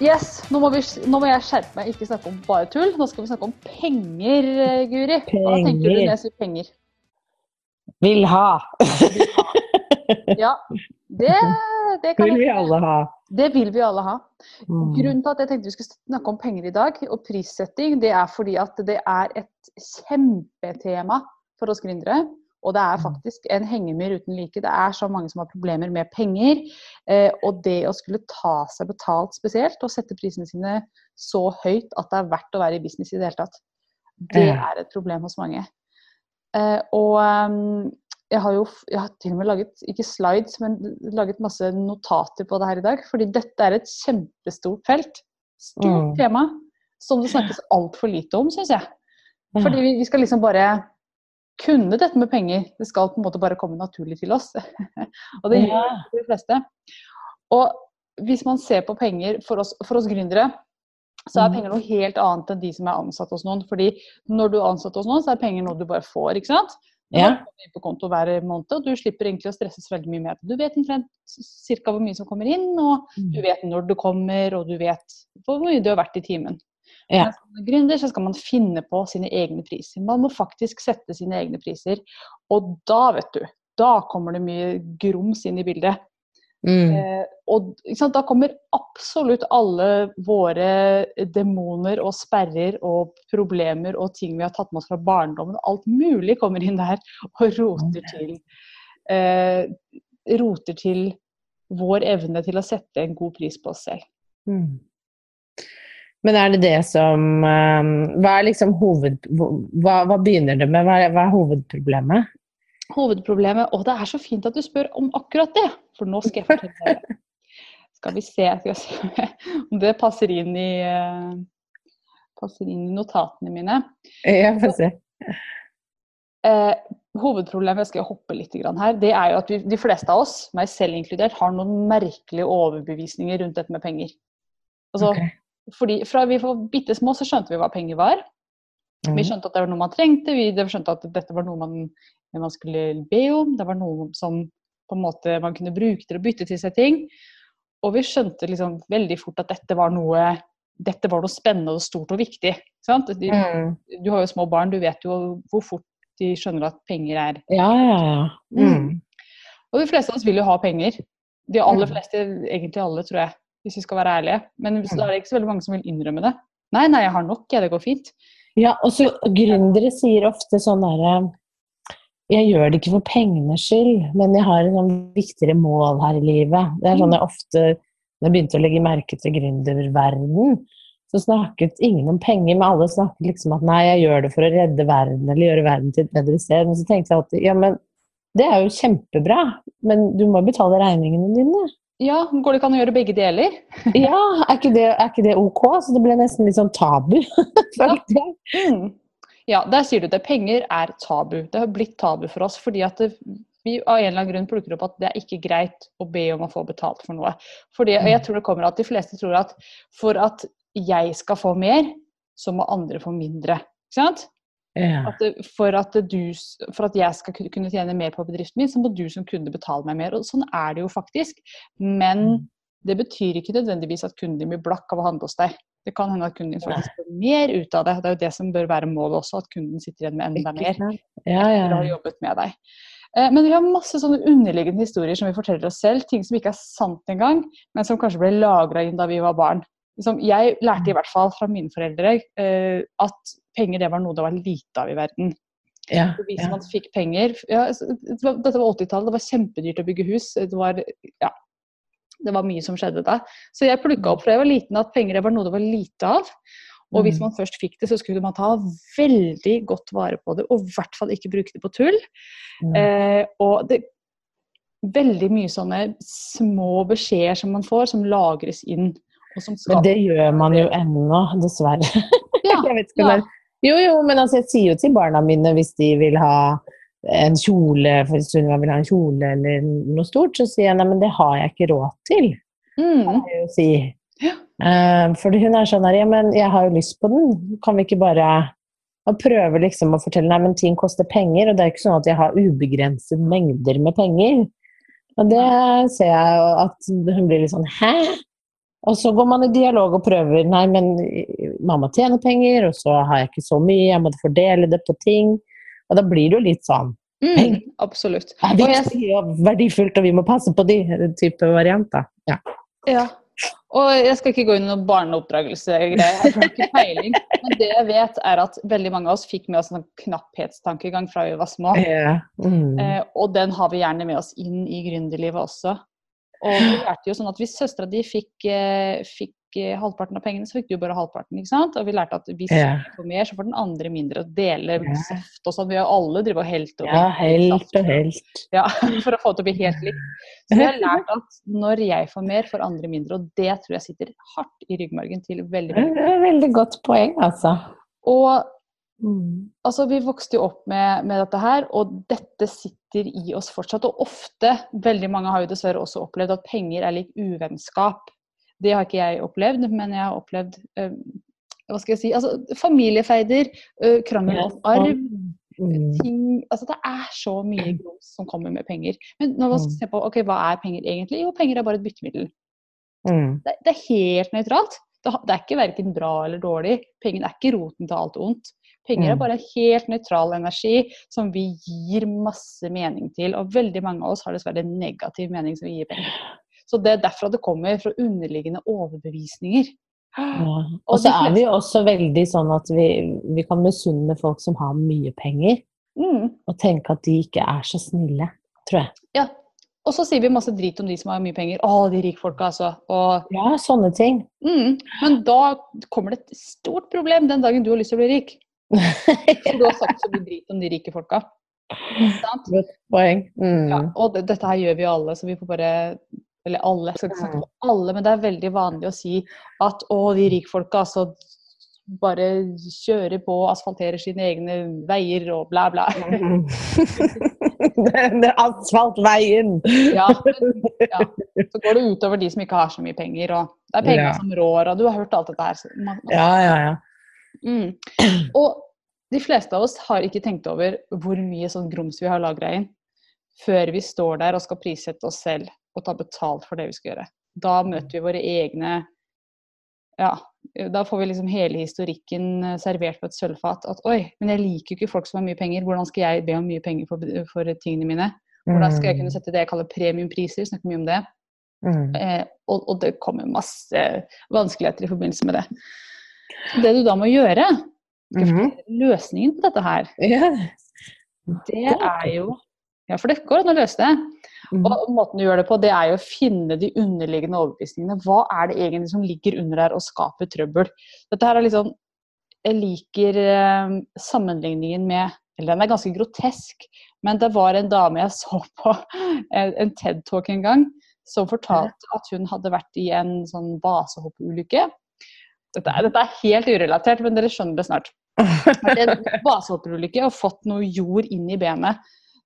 Yes, nå må, vi, nå må jeg skjerpe meg, ikke snakke om bare tull. Nå skal vi snakke om penger, Guri. Guri. Hva tenker du når jeg sier penger? Vil ha. Ja, det, det kan Vil vi alle ha. Det vil vi alle ha. Mm. Grunnen til at jeg tenkte vi skulle snakke om penger i dag, og prissetting, det er fordi at det er et kjempetema for oss gründere. Og det er Mm. faktisk en hengemyr uten like. Det er så mange som har problemer med penger. Eh, og det å skulle ta seg betalt spesielt, og sette prisene sine så høyt at det er verdt å være i business i det hele tatt, det er et problem hos mange. Eh, og ehm, jeg har jo jeg har til og med laget, ikke slides, men laget masse notater på det her i dag. Fordi dette er et kjempestort felt. Stort Mm. tema som det snakkes altfor lite om, syns jeg. Fordi vi, vi skal liksom bare kunne dette med penger. Det skal på en måte bare komme naturlig til oss. og det gjør de fleste. Og hvis man ser på penger for oss, for oss gründere, så er Mm. penger noe helt annet enn de som er ansatt hos noen. Fordi når du er ansatt hos noen, så er penger noe du bare får, ikke sant? Du Ja. på konto hver måned, og du slipper egentlig å stresse veldig mye med det. Du vet omtrent cirka hvor mye som kommer inn, og du vet når det kommer, og du vet hvor mye du har vært i timen. Ja. Som gründer så skal man finne på sine egne priser. Man må faktisk sette sine egne priser. Og da, vet du, da kommer det mye grums inn i bildet. Mm. Eh, og sant, da kommer absolutt alle våre demoner og sperrer og problemer og ting vi har tatt med oss fra barndommen. Alt mulig kommer inn der og roter til, eh, roter til vår evne til å sette en god pris på oss selv. Mm. Men er det det som eh, Hva er liksom hoved... Hva, hva begynner det med? Hva er, hva er hovedproblemet? Hovedproblemet Og det er så fint at du spør om akkurat det, for nå skal jeg fortelle deg. Skal vi se, skal se om det passer inn i eh, passer inn i notatene mine. Ja, få se. Eh, hovedproblemet skal jeg hoppe litt grann her, det er jo at vi, de fleste av oss, meg selv inkludert, har noen merkelige overbevisninger rundt dette med penger. Altså, Ok. Fordi Fra vi var bitte små, så skjønte vi hva penger var. Vi Mm. skjønte at det var noe man trengte, vi skjønte at dette var noe man, man skulle be om. Det var noe som på en måte man kunne bruke til å bytte til seg ting. Og vi skjønte liksom veldig fort at dette var noe, dette var noe spennende og stort og viktig. Sant? De, Mm. du har jo små barn, du vet jo hvor fort de skjønner at penger er Ja, ja, ja. Mm. Og de fleste av oss vil jo ha penger. De aller Mm. fleste, egentlig alle, tror jeg, hvis vi skal være ærlige. Men så er det ikke så veldig mange som vil innrømme det. Nei, nei, jeg har nok, jeg, det går fint. Ja, og så gründere sier ofte sånn derre Jeg gjør det ikke for pengenes skyld, men jeg har en sånn viktigere mål her i livet. Det er sånn jeg ofte Når jeg begynte å legge merke til gründerverden, så snakket ingen om penger, men alle snakket liksom at nei, jeg gjør det for å redde verden, eller gjøre verden til et bedre sted. Men så tenkte jeg alltid ja, men det er jo kjempebra, men du må betale regningene dine. Ja, går det ikke an å gjøre begge deler? Ja, er ikke det, er ikke det ok? Så det ble nesten litt sånn tabu. ja. Mm. Ja, der sier du det. Penger er tabu. Det har blitt tabu for oss fordi at det, vi av en eller annen grunn plukker opp at det er ikke greit å be om å få betalt for noe. Fordi, og jeg tror det kommer at De fleste tror at for at jeg skal få mer, så må andre få mindre. Ikke sant? Ja. At for, at du, for at jeg skal kunne tjene mer på bedriften min, så må du som kunde betale meg mer. Og sånn er det jo faktisk. Men Mm. det betyr ikke nødvendigvis at kunden blir blakk av å handle hos deg. Det kan hende at kunden din faktisk får mer ut av det. Det er jo det som bør være målet også, at kunden sitter igjen med enda mer. Ja, ja. etter å ha jobbet med deg. Eh, Men vi har masse sånne underliggende historier som vi forteller oss selv. Ting som ikke er sant engang, men som kanskje ble lagra inn da vi var barn. Liksom, jeg lærte i hvert fall fra mine foreldre eh, at penger det var noe det var lite av i verden. ja, hvis ja. man fikk penger ja, så det var, Dette var 80-tallet, det var kjempedyrt å bygge hus. Det var, ja, det var mye som skjedde da. Så jeg plukka opp fra jeg var liten at penger det var noe det var lite av. Og hvis Mm. man først fikk det, så skulle man ta veldig godt vare på det, og i hvert fall ikke bruke det på tull. Mm. Eh, og det veldig mye sånne små beskjeder som man får, som lagres inn. Men det gjør man jo ennå, dessverre. ja, ja. Jo, jo, men altså, jeg sier jo til barna mine hvis de vil ha en kjole, for Sunniva vil ha en kjole eller noe stort, så sier jeg nei, men det har jeg ikke råd til. Mm. kan jeg jo si. Ja. Uh, for hun er sånn her, ja, men jeg har jo lyst på den, kan vi ikke bare og prøve liksom å fortelle nei, men ting koster penger, og det er ikke sånn at jeg har ubegrenset mengder med penger. Og det ser jeg jo at hun blir litt sånn hæ? Og så går man i dialog og prøver nei, men mamma tjener penger, og så har jeg ikke så mye, jeg må fordele det på ting. Og da blir det jo litt sånn Mm, absolutt. det er viktig og verdifullt, og vi må passe på de type varianter. Ja. Ja. Og jeg skal ikke gå inn i noen barneoppdragelsegreier, jeg har ikke peiling. Men det jeg vet, er at veldig mange av oss fikk med oss en knapphetstankegang fra vi var små. Yeah. Mm. Eh, og den har vi gjerne med oss inn i gründerlivet også. Og vi lærte jo sånn at hvis søstera di fikk, eh, fikk eh, halvparten av pengene, så fikk du bare halvparten. ikke sant? Og vi lærte at hvis Ja. du får mer, så får den andre mindre. Og dele Ja. saft og sånn. Vi har alle drevet og helt over. ja, helt og helt. Ja, for å få det til å bli helt likt. Så vi har lært at når jeg får mer, får andre mindre. Og det tror jeg sitter hardt i ryggmargen til veldig Det mange. veldig godt poeng, altså. Og Mm. altså, vi vokste jo opp med, med dette her, og dette sitter i oss fortsatt. Og ofte, veldig mange har jo dessverre også opplevd at penger er lik uvennskap. Det har ikke jeg opplevd, men jeg har opplevd øh, hva skal jeg si, altså familiefeider, øh, krangel om arv, Mm. ting Altså det er så mye grums som kommer med penger. Men når man skal se på ok, hva er penger egentlig? Jo, penger er bare et byttemiddel. Mm. Det, det er helt nøytralt. Det, det er ikke verken bra eller dårlig. Pengene er ikke roten til alt ondt. Penger er Mm. bare en helt nøytral energi som vi gir masse mening til. Og veldig mange av oss har dessverre en negativ mening som vi gir penger. Så det er derfra det kommer, fra underliggende overbevisninger. Ja. Og så er vi også veldig sånn at vi, vi kan misunne folk som har mye penger, Mm, og tenke at de ikke er så snille, tror jeg. ja. Og så sier vi masse drit om de som har mye penger. Å, de rikfolka, altså. Og, Ja, sånne ting. mm, men da kommer det et stort problem den dagen du har lyst til å bli rik. For du har sagt så mye drit om de rike folka. Godt poeng. Mm. Ja, og det, dette her gjør vi jo alle, så vi får bare Eller alle, skal ikke snakke om alle, men det er veldig vanlig å si at å, de rikfolka altså bare kjører på og asfalterer sine egne veier og bla, bla. Mm. det er asfaltveien! Ja, ja. Så går det utover de som ikke har så mye penger, og det er penger Ja. som rår, og du har hørt alt dette her. Man, man- Ja, ja, ja. Mm. Og de fleste av oss har ikke tenkt over hvor mye sånn grums vi har lagra inn, før vi står der og skal prissette oss selv og ta betalt for det vi skal gjøre. Da møter vi våre egne Ja, da får vi liksom hele historikken eh, servert på et sølvfat. At oi, men jeg liker jo ikke folk som har mye penger. Hvordan skal jeg be om mye penger for, for tingene mine? Hvordan skal jeg kunne sette det jeg kaller premiumpriser? Snakker mye om det. Mm. Eh, og, og det kommer masse vanskeligheter i forbindelse med det. Det du da må gjøre, mm Mhm. løsningen på dette her, yeah. det er jo Ja, for det går an å løse det. Mm. Og måten du gjør det på, det er jo å finne de underliggende overbevisningene. Hva er det egentlig som ligger under her og skaper trøbbel? Dette her er liksom Jeg liker eh, sammenligningen med Eller den er ganske grotesk, men det var en dame jeg så på en, en TED-talk en gang, som fortalte at hun hadde vært i en sånn basehoppulykke. Dette, er- dette er helt urelatert, men dere skjønner det snart. Vært i en basehoppulykke og fått noe jord inn i benet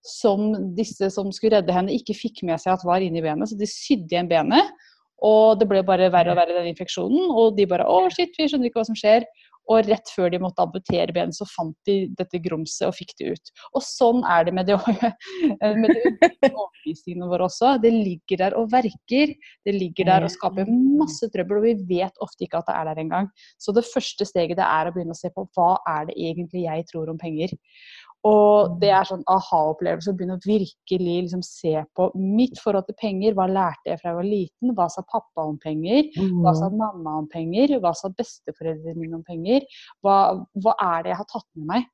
som disse som skulle redde henne, ikke fikk med seg at var inni benet. Så de sydde igjen benet, og det ble bare verre og verre, den infeksjonen. Og de bare å shit, vi skjønner ikke hva som skjer. Og rett før de måtte amputere benet, så fant de dette grumset og fikk det ut. Og sånn er det med det, med det overbevisningene våre også. Det ligger der og verker. Det ligger der og skaper masse trøbbel, og vi vet ofte ikke at det er der engang. Så det første steget det er å begynne å se på hva er det egentlig jeg tror om penger. Og det er sånn aha-opplevelse å begynne å virkelig liksom se på mitt forhold til penger. Hva lærte jeg fra jeg var liten? Hva sa pappa om penger? Hva sa Mm. mamma om penger? Hva sa besteforeldrene mine om penger? Hva, hva er det jeg har tatt med meg?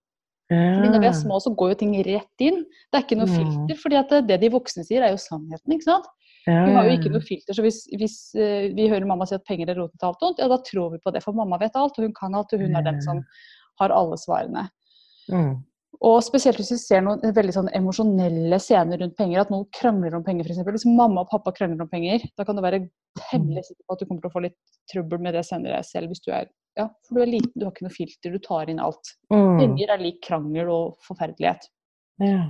Ja. når vi er små, så går jo ting rett inn. Det er ikke noe Mm. filter. fordi at det, det de voksne sier, er jo sannheten. ikke sant? Vi har jo ikke noe filter, så hvis, hvis eh, vi hører mamma si at penger er roten til alt ondt, ja, da tror vi på det. For mamma vet alt, og hun kan alt, og hun er den som har alle svarene. Mm. Og spesielt hvis vi ser noen veldig sånn emosjonelle scener rundt penger, at noen krangler om penger f.eks. Hvis mamma og pappa krangler om penger, da kan du være temmelig sikker på at du kommer til å få litt trøbbel med det senere selv hvis du er Ja, for du er liten, du har ikke noe filter, du tar inn alt. Mm. Penger er lik krangel og forferdelighet. Ja.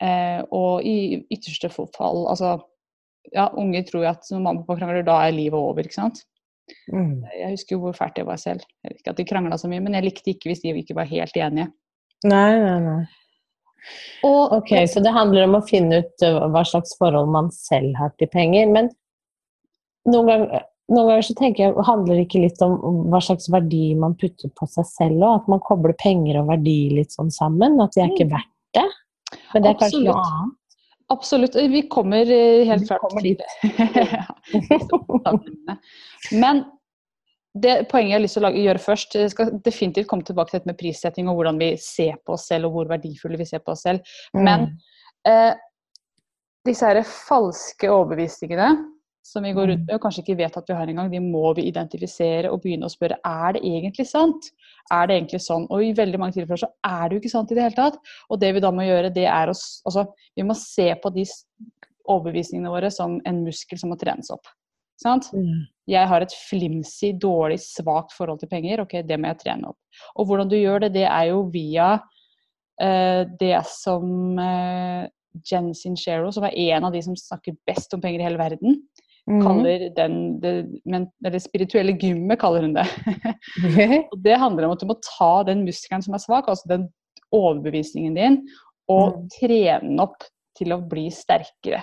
Eh, og i ytterste fall, altså Ja, unge tror jo at når mamma og pappa krangler, da er livet over, ikke sant. Mm. Jeg husker jo hvor fælt det var selv. Jeg vet ikke at de krangla så mye, men jeg likte ikke hvis de ikke var helt enige. Nei, nei, nei. Og Ok, så det handler om å finne ut uh, hva slags forhold man selv har til penger. Men noen ganger, noen ganger så tenker jeg, handler det ikke litt om hva slags verdi man putter på seg selv òg? At man kobler penger og verdi litt sånn sammen? At de er ikke verdt det? Men det er kanskje noe Absolutt. annet? Absolutt. Vi kommer eh, helt klart dit. Men det poenget jeg har lyst til å lage, gjøre først Jeg skal definitivt komme tilbake til dette med prissetting og hvordan vi ser på oss selv, og hvor verdifulle vi ser på oss selv. Men eh, disse her falske overbevisningene som vi går rundt med og kanskje ikke vet at vi har engang, de må vi identifisere og begynne å spørre er det egentlig sant. Er det egentlig sånn? Og i veldig mange tilfeller så er det jo ikke sant i det hele tatt. Og det vi da må gjøre, det er å altså, Vi må se på de overbevisningene våre som en muskel som må trenes opp. Sant? Mm. Jeg har et flimsy, dårlig, svakt forhold til penger, ok, det må jeg trene opp. Og hvordan du gjør det, det er jo via uh, det som uh, Jen Sincero, som er en av de som snakker best om penger i hele verden, Mm. kaller den det, men, det spirituelle gymmet, kaller hun det. Og det handler om at du må ta den muskelen som er svak, altså den overbevisningen din, og Mm. trene den opp til å bli sterkere.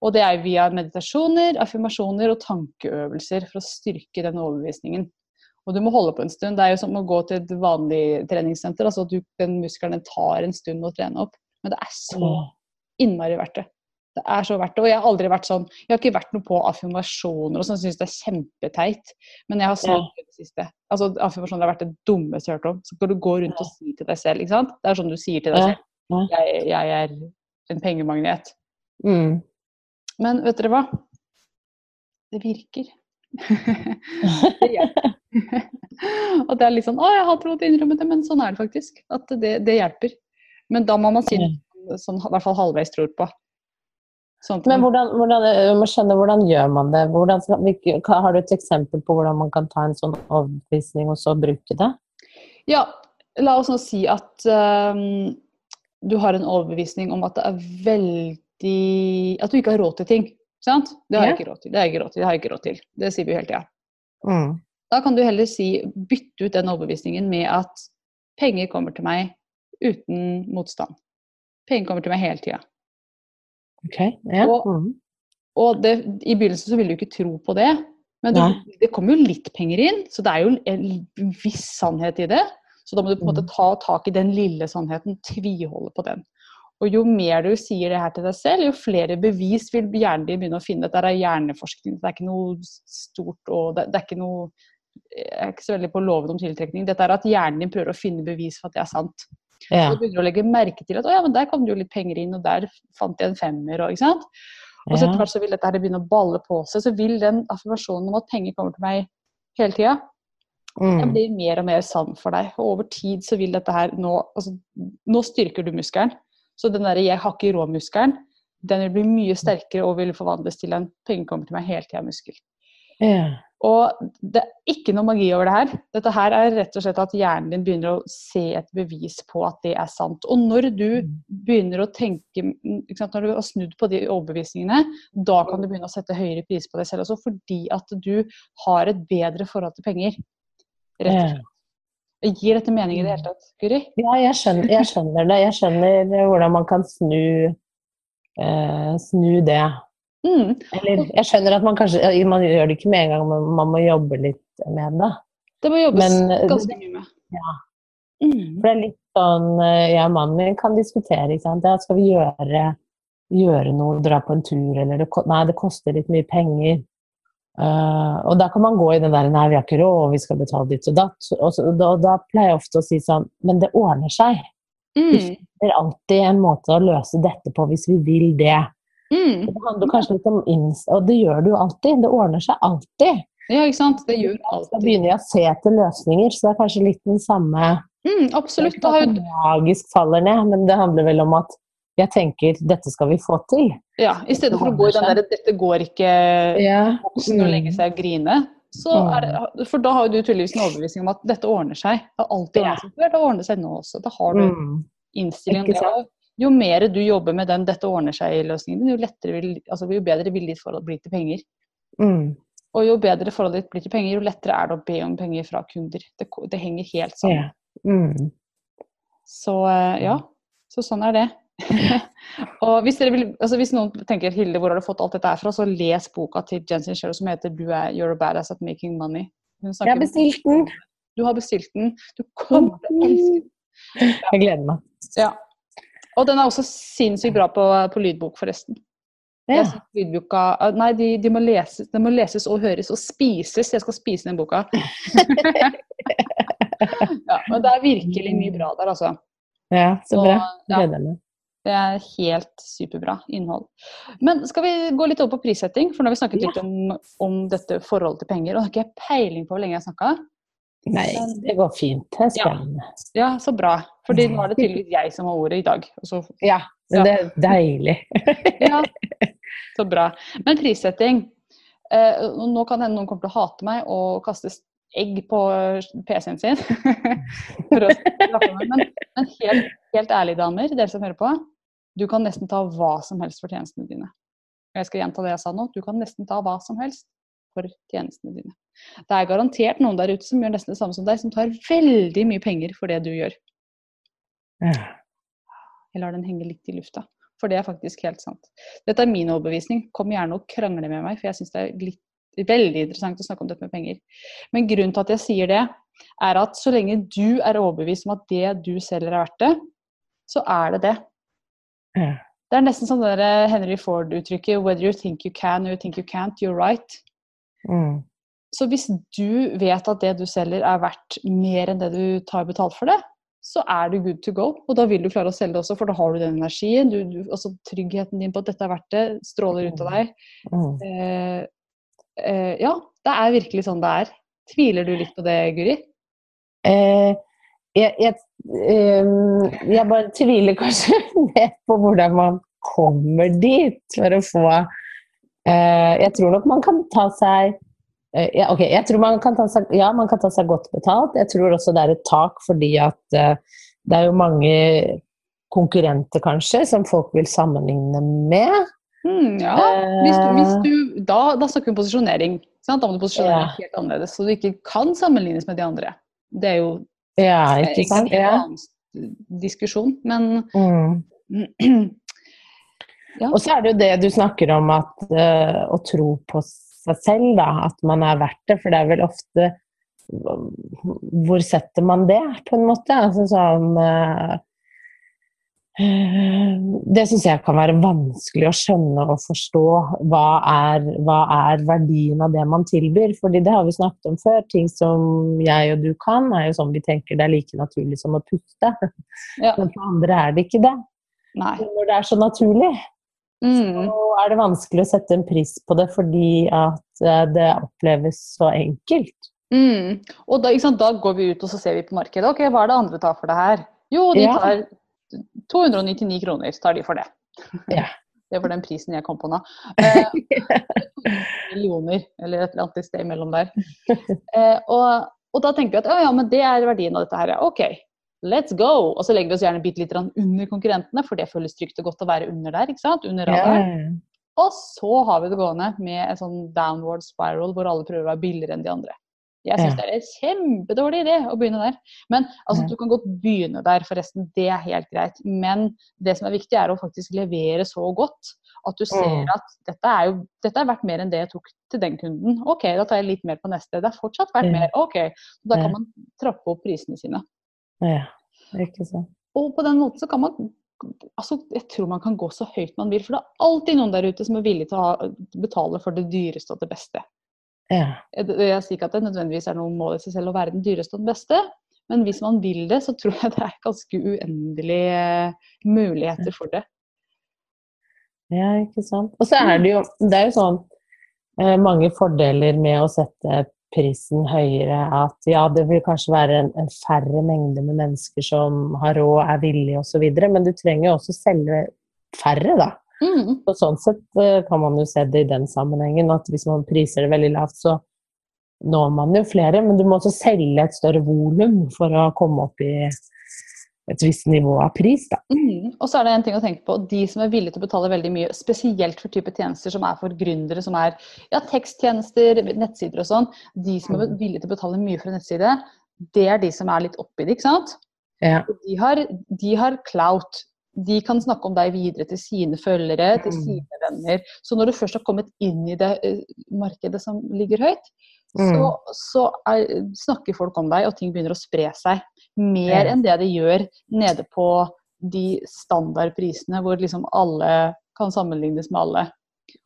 Og det er via meditasjoner, affirmasjoner og tankeøvelser for å styrke den overbevisningen. Og du må holde på en stund. Det er jo som å gå til et vanlig treningssenter. altså at du, Den muskelen den tar en stund å trene opp. Men det er så innmari verdt det. Det er så verdt det. Og jeg har aldri vært sånn Jeg har ikke vært noe på affirmasjoner og sånn, syns det er kjempeteit. Men jeg har sagt det siste. Altså, affirmasjoner har vært det dummeste jeg har hørt om. Så skal du gå rundt og si til deg selv, ikke sant. Det er sånn du sier til deg selv. Jeg, jeg er en pengemagnet. Mm. Men vet dere hva? Det virker. det hjelper. og det er litt sånn Å, jeg har til å innrømme det, men sånn er det faktisk. At det, det hjelper. Men da må man si det som i hvert fall halvveis tror på. Sånt. Men hvordan, hvordan, må skjønne, hvordan gjør man det? Hvordan har du et eksempel på hvordan man kan ta en sånn overbevisning og så bruke det? Ja, la oss nå si at um, du har en overbevisning om at det er veldig At du ikke har råd til ting. Sant? Det har jeg ikke råd til. Det har jeg ikke råd til. Det har jeg ikke råd til. Det sier vi jo hele tida. Mm. Da kan du heller si, bytte ut den overbevisningen med at penger kommer til meg uten motstand. Penger kommer til meg hele tida. Ok, ja. Og- Mm. Og det, i begynnelsen så vil du ikke tro på det, men du, det kommer jo litt penger inn, så det er jo en viss sannhet i det. Så da må du på en måte Mm. ta tak i den lille sannheten, tviholde på den. Og jo mer du sier det her til deg selv, jo flere bevis vil hjernen din begynne å finne. Dette er hjerneforskning, det er ikke noe stort og det, det er ikke noe Jeg er ikke så veldig på loven om tiltrekning. Dette er at hjernen din prøver å finne bevis for at det er sant. Ja. Og du begynner å legge merke til at å ja, men der kom det jo litt penger inn, og der fant jeg en femmer, og ikke sant. Og så etter hvert så vil dette her begynne å balle på seg. Så vil den affirmasjonen om at penger kommer til meg hele tida, den Mm. blir mer og mer sann for deg. Og over tid så vil dette her nå altså, Nå styrker du muskelen. Så den derre 'jeg har ikke råd'-muskelen, den vil bli mye sterkere og vil forvandles til en 'penger kommer til meg hele tida'-muskel. Ja. Og det er ikke noe magi over det her. Dette her er rett og slett at hjernen din begynner å se et bevis på at det er sant. Og når du begynner å tenke sant, Når du har snudd på de overbevisningene, da kan du begynne å sette høyere pris på deg selv også, fordi at du har et bedre forhold til penger. Rett og slett. Gir dette mening i det hele tatt, Guri? Ja, jeg skjønner, jeg skjønner det. Jeg skjønner hvordan man kan snu, eh, snu det. Mm. Eller jeg skjønner at man kanskje Man gjør det ikke med en gang, men man må jobbe litt med det. Det må jobbes Men, eh, ganske mye med. ja. Mm. For det er litt sånn eh, Jeg og mannen min kan diskutere. Ikke sant? Ja, skal vi gjøre, gjøre noe, dra på en tur, eller det, Nei, det koster litt mye penger. Eh, og da kan man gå i den der Nei, vi har ikke råd, vi skal betale ditt og datt. Og så, da, da pleier jeg ofte å si sånn Men det ordner seg. Mm. Vi finner alltid en måte å løse dette på hvis vi vil det. Mm. Det handler kanskje litt om. Og det gjør det jo alltid. Det ordner seg alltid. Ja, ikke sant? Det gjør Da begynner jeg å se etter løsninger, så det er kanskje litt den samme Mm, Det er absolutt. ikke at det magisk faller ned, men det handler vel om at jeg tenker dette skal vi få til. Ja, I stedet for å gå i den derre 'dette går ikke' Ja. boksen og legge seg og grine, Så er det, for da har jo du tydeligvis en overbevisning om at dette ordner seg. Det har alltid ordnet seg før, det ordner seg nå også. Da har du Mm. innstillingen. Jo mer du jobber med den 'dette ordner seg'-løsningen jo, vil, altså, jo bedre vil ditt forhold bli til penger. Mm. Og jo bedre forholdet ditt blir til penger, jo lettere er det å be om penger fra kunder. Det, det henger helt sammen. Ja. Mm. Så eh, ja, så sånn er det. og hvis, vil, altså hvis noen tenker Hilde, hvor har du fått alt dette her fra, så les boka til Jensen Sherrow som heter du er, 'You're a badass at making money'. Jeg har bestilt den. Du har bestilt den. Du kommer til å elske den. Jeg gleder meg. Ja. Og den er også sinnssykt bra på, på lydbok, forresten. Ja. Lydboka, ah, nei, de, de, må leses, de må leses og høres og spises. Jeg skal spise den boka. ja, men det er virkelig mye bra der, altså. ja, så Så, bra. Gleder meg. Det er helt superbra innhold. Men skal vi gå litt over på prissetting? For nå har vi snakket Ja. litt om, om dette forholdet til penger. Og har ikke peiling på hvor lenge jeg har snakka. Nei, det går fint. Det er spennende. Ja, så bra. Fordi nå er det tydeligvis jeg som har ordet i dag. Så Ja, men det er deilig. Ja, så bra. Men prissetting eh, Nå kan hende noen kommer til å hate meg og kaste egg på PC-en sin. Men men helt, helt ærlig, damer, dere som hører på. Du kan nesten ta hva som helst for tjenestene dine. Jeg skal gjenta det jeg sa nå. Du kan nesten ta hva som helst for tjenestene dine. Det er garantert noen der ute som gjør nesten det samme som deg, som tar veldig mye penger for det du gjør. Jeg lar den henge litt i lufta. For det er faktisk helt sant. Dette er min overbevisning. Kom gjerne og krangle med meg, for jeg syns det er litt, veldig interessant å snakke om dette med penger. Men grunnen til at jeg sier det, er at så lenge du er overbevist om at det du selger er verdt det, så er det det. Ja. Det er nesten sånn det der Henry Ford-uttrykket 'whether you think you can or you think you can't, you're right'. Mm. Så hvis du vet at det du selger er verdt mer enn det du tar betalt for det, så er du good to go. Og da vil du klare å selge det også, for da har du den energien. Du, du, altså tryggheten din på at dette er verdt det, stråler ut av deg. Mm. Eh, eh, ja, det er virkelig sånn det er. Tviler du litt på det, Guri? Eh, jeg, jeg, eh, jeg bare tviler kanskje mer på hvordan man kommer dit for å få eh, Jeg tror nok man kan ta seg eh, ja, ok, jeg tror man kan ta seg, Ja, man kan ta seg godt betalt. Jeg tror også det er et tak fordi at uh, det er jo mange konkurrenter, kanskje, som folk vil sammenligne med. Hmm, ja. Hvis du, hvis du, da, da snakker vi om posisjonering. Sant? Da må du posisjonere Ja. helt annerledes, så du ikke kan sammenlignes med de andre. Det er jo Ja, eh, ikke en sant? helt annen diskusjon, men Mm. Ja. Og så er det jo det du snakker om, at uh, å tro på seg selv, da. At man er verdt det. For det er vel ofte Hvor setter man det, på en måte? Altså sånn eh, eh, Det syns jeg kan være vanskelig å skjønne og forstå. Hva er, hva er verdien av det man tilbyr? Fordi det har vi snakket om før. Ting som jeg og du kan, er jo sånn vi tenker det er like naturlig som å puste. Ja. Men for andre er det ikke det. Når det er så naturlig, Mm. så er det vanskelig å sette en pris på det fordi at eh, det oppleves så enkelt. Mm. Og da, sant, da går vi ut og så ser vi på markedet. Ok, hva er det andre tar for det her? Jo, de Ja. Tar 299 kroner tar de for det. Ja. Det var den prisen jeg kom på nå. Eh, millioner, eller et eller annet sted imellom der. Eh, og, og da tenker vi at ja, ja, men det er verdien av dette her. Ok, let's go! Og så legger vi oss gjerne bitte litt under konkurrentene, for det føles trygt og godt å være under der. ikke sant? Under radaren. Og så har vi det gående med en sånn downward spiral hvor alle prøver å være billigere enn de andre. Jeg syns Ja. det er en kjempedårlig idé å begynne der. Men altså, du kan godt begynne der, forresten. Det er helt greit. Men det som er viktig, er å faktisk levere så godt at du ser Mm. at dette er jo dette er verdt mer enn det jeg tok til den kunden. Ok, da tar jeg litt mer på neste. Det er fortsatt verdt mer. Ok, Da kan man trappe opp prisene sine. Ja, ikke sant. Og på den måten så kan man altså Jeg tror man kan gå så høyt man vil, for det er alltid noen der ute som er villig til å betale for det dyreste og det beste. Ja. Jeg, jeg sier ikke at det nødvendigvis er noe mål i seg selv å være den dyreste og den beste, men hvis man vil det, så tror jeg det er ganske uendelige muligheter for det. ja, ikke sant. Og så er det jo Det er jo sånn eh, mange fordeler med å sette prisen høyere. At ja, det vil kanskje være en, en færre mengde med mennesker som har råd, er villige osv., men du trenger jo også selge færre, da. Mm. Og sånn sett eh, kan man jo se det i den sammenhengen, at hvis man priser det veldig lavt, så når man jo flere, men du må også selge et større volum for å komme opp i et visst nivå av pris. Da. Mm. Og så er det en ting å tenke på. De som er villige til å betale veldig mye, spesielt for type tjenester som er for gründere, som er ja, teksttjenester, nettsider og sånn, de som er villige til å betale mye for en nettside, det er de som er litt oppi det, ikke sant? Ja. De har, de har clout. De kan snakke om deg videre til sine følgere, til Mm. sine venner. Så når du først har kommet inn i det eh, markedet som ligger høyt, så, Mm. så er, snakker folk om deg, og ting begynner å spre seg. Mer enn det de gjør nede på de standardprisene hvor liksom alle kan sammenlignes med alle.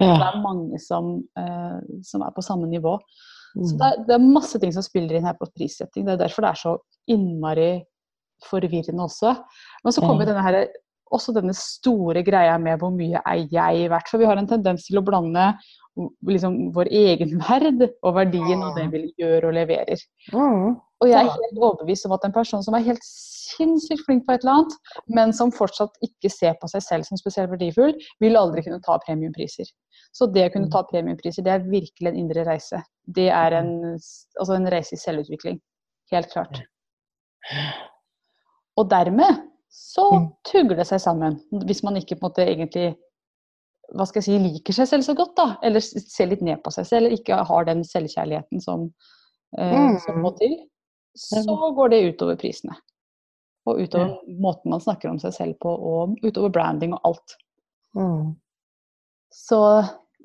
Det er mange som, eh, som er på samme nivå. Så Mm. det er, det er masse ting som spiller inn her på prissetting. Det er derfor det er så innmari forvirrende også. Men så kommer denne her, også denne store greia med hvor mye er jeg verdt. For vi har en tendens til å blande liksom, vår egen verd og verdien av det vi gjør og leverer. Mm. Og jeg er helt overbevist om at en person som er helt sinnssykt flink på et eller annet, men som fortsatt ikke ser på seg selv som spesielt verdifull, vil aldri kunne ta premiumpriser. Så det å kunne ta premiumpriser, det er virkelig en indre reise. Det er en, altså en reise i selvutvikling. Helt klart. Og dermed så tugler tugger det seg sammen. Hvis man ikke på en måte egentlig hva skal jeg si, liker seg selv så godt, da. Eller ser litt ned på seg selv, eller ikke har den selvkjærligheten som, eh, Mm. som må til. Så går det utover prisene. Og utover måten man snakker om seg selv på, og utover branding og alt. Mm. Så,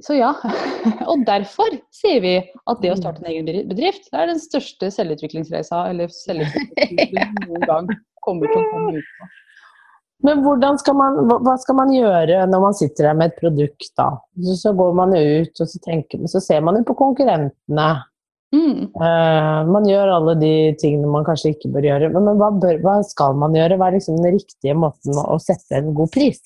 så ja. og derfor sier vi at det å starte en egen bedrift det er den største selvutviklingsreisa eller selvutviklingsreisen du noen gang kommer til å komme ut på. Men skal man, hva skal man gjøre når man sitter der med et produkt, da? Så, så går man ut, og så, tenker, så ser man jo på konkurrentene. Mm. Uh, man gjør alle de tingene man kanskje ikke bør gjøre. Men, men hva, bør, hva skal man gjøre? Hva er liksom den riktige måten å, sette en god pris?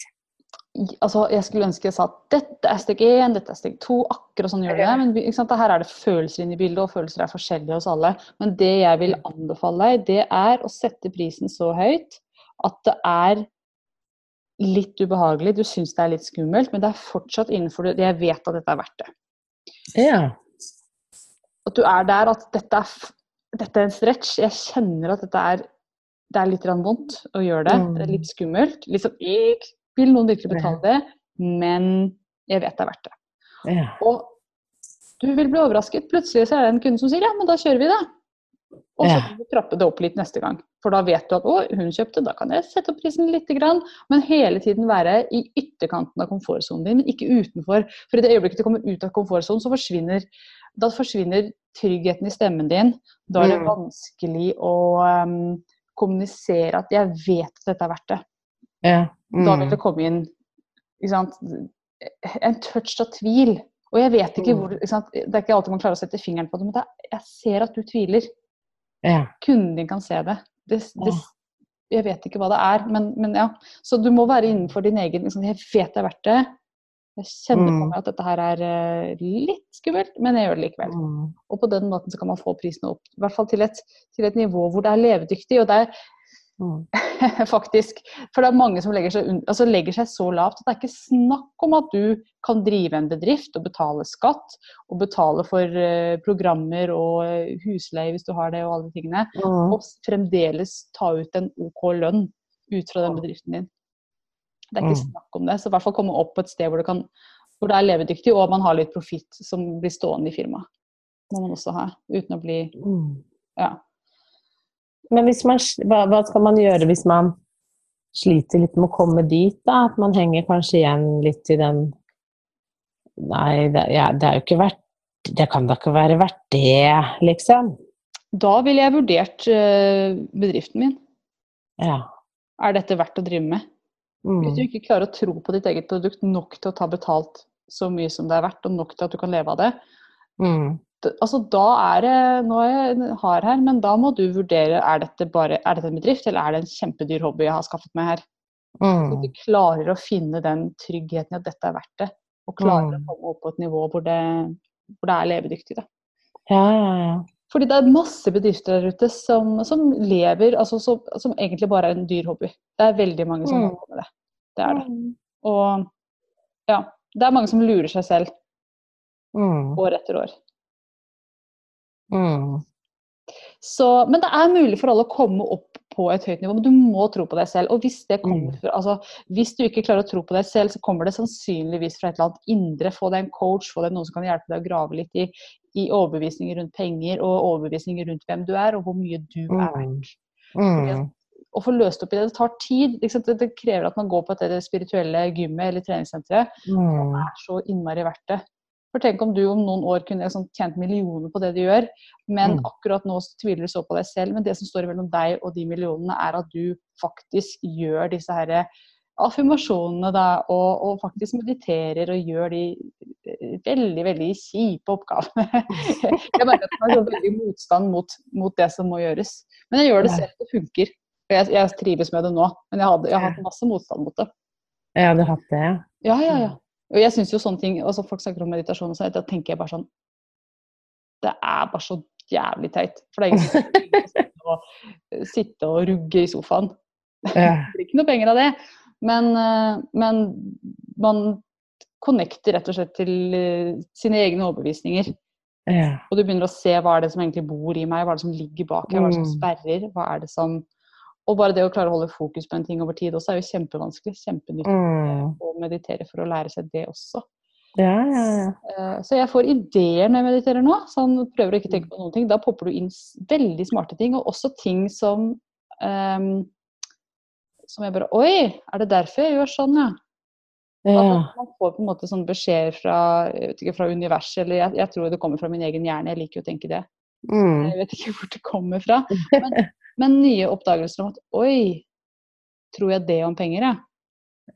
Altså, jeg skulle ønske jeg sa at dette er steg én, dette er steg to, akkurat sånn gjør det. Men sant, her er det følelser inne i bildet, og følelser er forskjellige hos alle. Men det jeg vil anbefale deg, det er å sette prisen så høyt at det er litt ubehagelig, du syns det er litt skummelt, men det er fortsatt innenfor det. Jeg vet at dette er verdt det. Ja. At du er der at dette er, dette er en stretch. Jeg kjenner at dette er det er litt vondt å gjøre det. Det er litt skummelt. Litt sånn, «Ik, Vil noen virkelig betale det? Men jeg vet det er verdt det. ja. Og du vil bli overrasket. Plutselig så er det en kunde som sier ja, men da kjører vi det. Og så kan du trappe det opp litt neste gang. For da vet du at å, hun kjøpte, da kan jeg sette opp prisen litt. grann. Men hele tiden være i ytterkanten av komfortsonen din, ikke utenfor. For i det øyeblikket du kommer ut av komfortsonen, så forsvinner, da forsvinner tryggheten i stemmen din. Da er det Mm. vanskelig å um, kommunisere at jeg vet at dette er verdt det. Ja. Da vil Mm. det komme inn sant, en touch av tvil. Og jeg vet ikke Mm. hvor sant, Det er ikke alltid man klarer å sette fingeren på det, men det er, jeg ser at du tviler. ja. Kunden din kan se det. det, det jeg vet ikke hva det er, men, men ja. Så du må være innenfor din egen liksom, Jeg vet det er verdt det. Jeg kjenner på Mm. meg at dette her er eh, litt skummelt, men jeg gjør det likevel. Mm. Og på den måten så kan man få prisene opp, i hvert fall til et, til et nivå hvor det er levedyktig. Og det er Mm. faktisk. For det er mange som legger seg, altså legger seg så lavt at det er ikke snakk om at du kan drive en bedrift og betale skatt og betale for uh, programmer og eh, husleie hvis du har det og alle de tingene, Mm. og fremdeles ta ut en OK lønn ut fra den bedriften din. Det er ikke Mm. snakk om det. Så i hvert fall komme opp på et sted hvor du kan, hvor det er levedyktig og man har litt profitt som blir stående i firmaet. Må man også ha, uten å bli Mm. ja. Men man, hva, hva skal man gjøre hvis man sliter litt med å komme dit, da? At man henger kanskje igjen litt i den Nei, det, ja, det er jo ikke verdt Det kan da ikke være verdt det, liksom. Da ville jeg vurdert uh, bedriften min. Ja. Er dette verdt å drive med? Hvis du Mm. ikke klarer å tro på ditt eget produkt nok til å ta betalt så mye som det er verdt, og nok til at du kan leve av det, Mm. Altså da er det Nå er jeg hard her, men da må du vurdere er dette bare, er dette en bedrift, eller er det en kjempedyr hobby jeg har skaffet meg her. Mm. du klarer å finne den tryggheten i at dette er verdt det, og klarer Mm. å komme opp på et nivå hvor det, hvor det er levedyktig. Da. Ja, ja, ja. Fordi det er masse bedrifter der ute som, som lever, altså som, som egentlig bare er en dyr hobby. Det er veldig mange som Mm. holder på med det. Det er det. Og ja, det er mange som lurer seg selv Mm. år etter år. Mm. Så, men det er mulig for alle å komme opp på et høyt nivå, men du må tro på deg selv. Og hvis det kommer Mm. altså, hvis du ikke klarer å tro på deg selv, så kommer det sannsynligvis fra et eller annet indre. Få deg en coach, få deg noen som kan hjelpe deg å grave litt i, i overbevisninger rundt penger og overbevisninger rundt hvem du er, og hvor mye du er Mm. verdt. Mm. Å få løst opp i det, det tar tid. Det, det krever at man går på det spirituelle gymmet eller treningssenteret. Mm. er så innmari verdt det. For tenk om du om noen år kunne liksom tjent millioner på det du gjør, men Mm. akkurat nå tviler du så på deg selv. Men det som står mellom deg og de millionene, er at du faktisk gjør disse her affirmasjonene da, og, og faktisk mediterer og gjør de eh, veldig, veldig kjipe oppgavene. Jeg merker at man har veldig motstand mot, mot det som må gjøres. Men jeg gjør det selv, det funker. Og jeg, jeg trives med det nå, men jeg, har hatt masse motstand mot det. Jeg hadde hatt det, ja. Ja, ja, ja. Og jeg synes jo sånne ting, altså Folk snakker om meditasjon, og sånn, da tenker jeg bare sånn Det er bare så jævlig teit. For det er ingen som sitte og, sitte og rugge i sofaen. Det blir ikke noe penger av det. Men, eh, men man connecter rett og slett til eh, sine egne overbevisninger. ja. Og du begynner å se hva er det som egentlig bor i meg, hva er det som ligger bak her, hva er det som Mm. sperrer, hva er det som Og bare det å klare å holde fokus på en ting over tid også er jo kjempevanskelig. Kjempenyttig Mm. å meditere for å lære seg det også. Ja, ja, ja. Eh, Så jeg får ideer når jeg mediterer nå. Sånn, prøver å ikke tenke på noen ting. Da popper du inn veldig smarte ting, og også ting som um, Som jeg bare Oi, er det derfor jeg gjør sånn, ja? ja. At man får på en måte sånn beskjeder fra, ikke, fra universet, eller jeg, jeg tror det kommer fra min egen hjerne. Jeg liker jo å tenke det. Mm. Jeg vet ikke hvor det kommer fra. Men, men nye oppdagelser om at Oi, tror jeg det om penger, ja?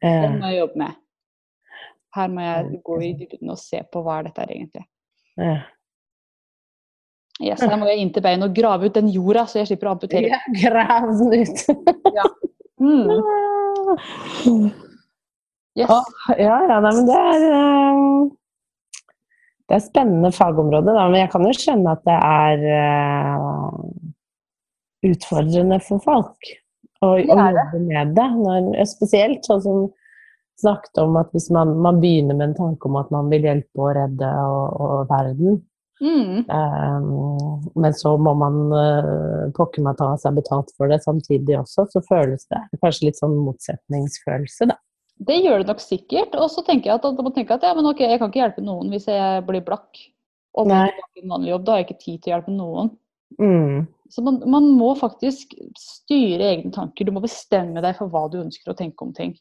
Det må jeg jobbe med. Her må jeg gå i dybden og se på hva er dette er egentlig. Ja. Yes, her må jeg inn til beinet og grave ut den jorda, så jeg slipper å amputere. Ja, Grav den ut. Mm. Yes. Oh, ja, ja, nei, men det er eh, Det er spennende fagområde, da, men jeg kan jo skjønne at det er eh, utfordrende for folk å, jobbe med det. Når, spesielt sånn som snakket om at hvis man, man begynner med en tanke om at man vil hjelpe og redde og, og verden, Mm. Um, men så må man uh, pokker meg ta seg betalt for det samtidig også, så føles det kanskje litt sånn motsetningsfølelse, da. Det gjør det nok sikkert. Og så tenker jeg at, at tenker at ja, men ok, jeg kan ikke hjelpe noen hvis jeg blir blakk. Og en vanlig jobb. Da har jeg ikke tid til å hjelpe noen. Mm. Så man, man må faktisk styre egne tanker. Du må bestemme deg for hva du ønsker å tenke om ting.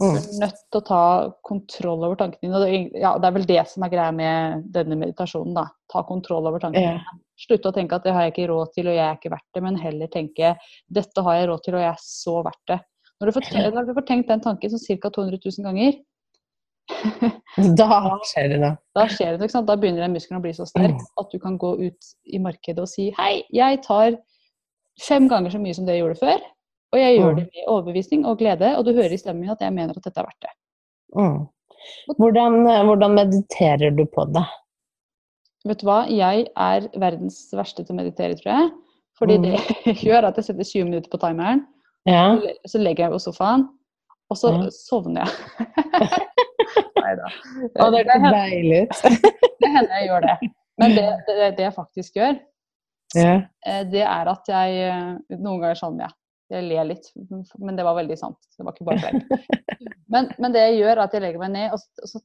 Du Mm. er nødt til å ta kontroll over tankene dine. Det, ja, det er vel det som er greia med denne meditasjonen. da. Ta kontroll over tankene. Ja. Slutte å tenke at det har jeg ikke råd til og jeg er ikke verdt det, men heller tenke dette har jeg råd til og jeg er så verdt det. Når du får, når du får tenkt den tanken sånn ca. 200 000 ganger, Da skjer det noe. da skjer det, sant? Da begynner den muskelen å bli så sterk Mm. at du kan gå ut i markedet og si hei, jeg tar fem ganger så mye som det jeg gjorde før, og jeg gjør Mm. det med overbevisning og glede, og du hører i stemmen min at jeg mener at dette er verdt det. Mm. Hvordan, hvordan mediterer du på det? Vet du hva, jeg er verdens verste til å meditere, tror jeg. Fordi Mm. det gjør at jeg setter 20 minutter på timeren, Ja. så så legger jeg meg på sofaen, og så Ja. sovner jeg. Nei da. Det Det det hender jeg gjør det. Men det, det, det jeg faktisk gjør, Ja. eh, det er at jeg eh, Noen ganger sånn, ja. Jeg ler litt, men det var veldig sant. Det var ikke bare feil. Men, men det jeg gjør, er at jeg legger meg ned, og så, så,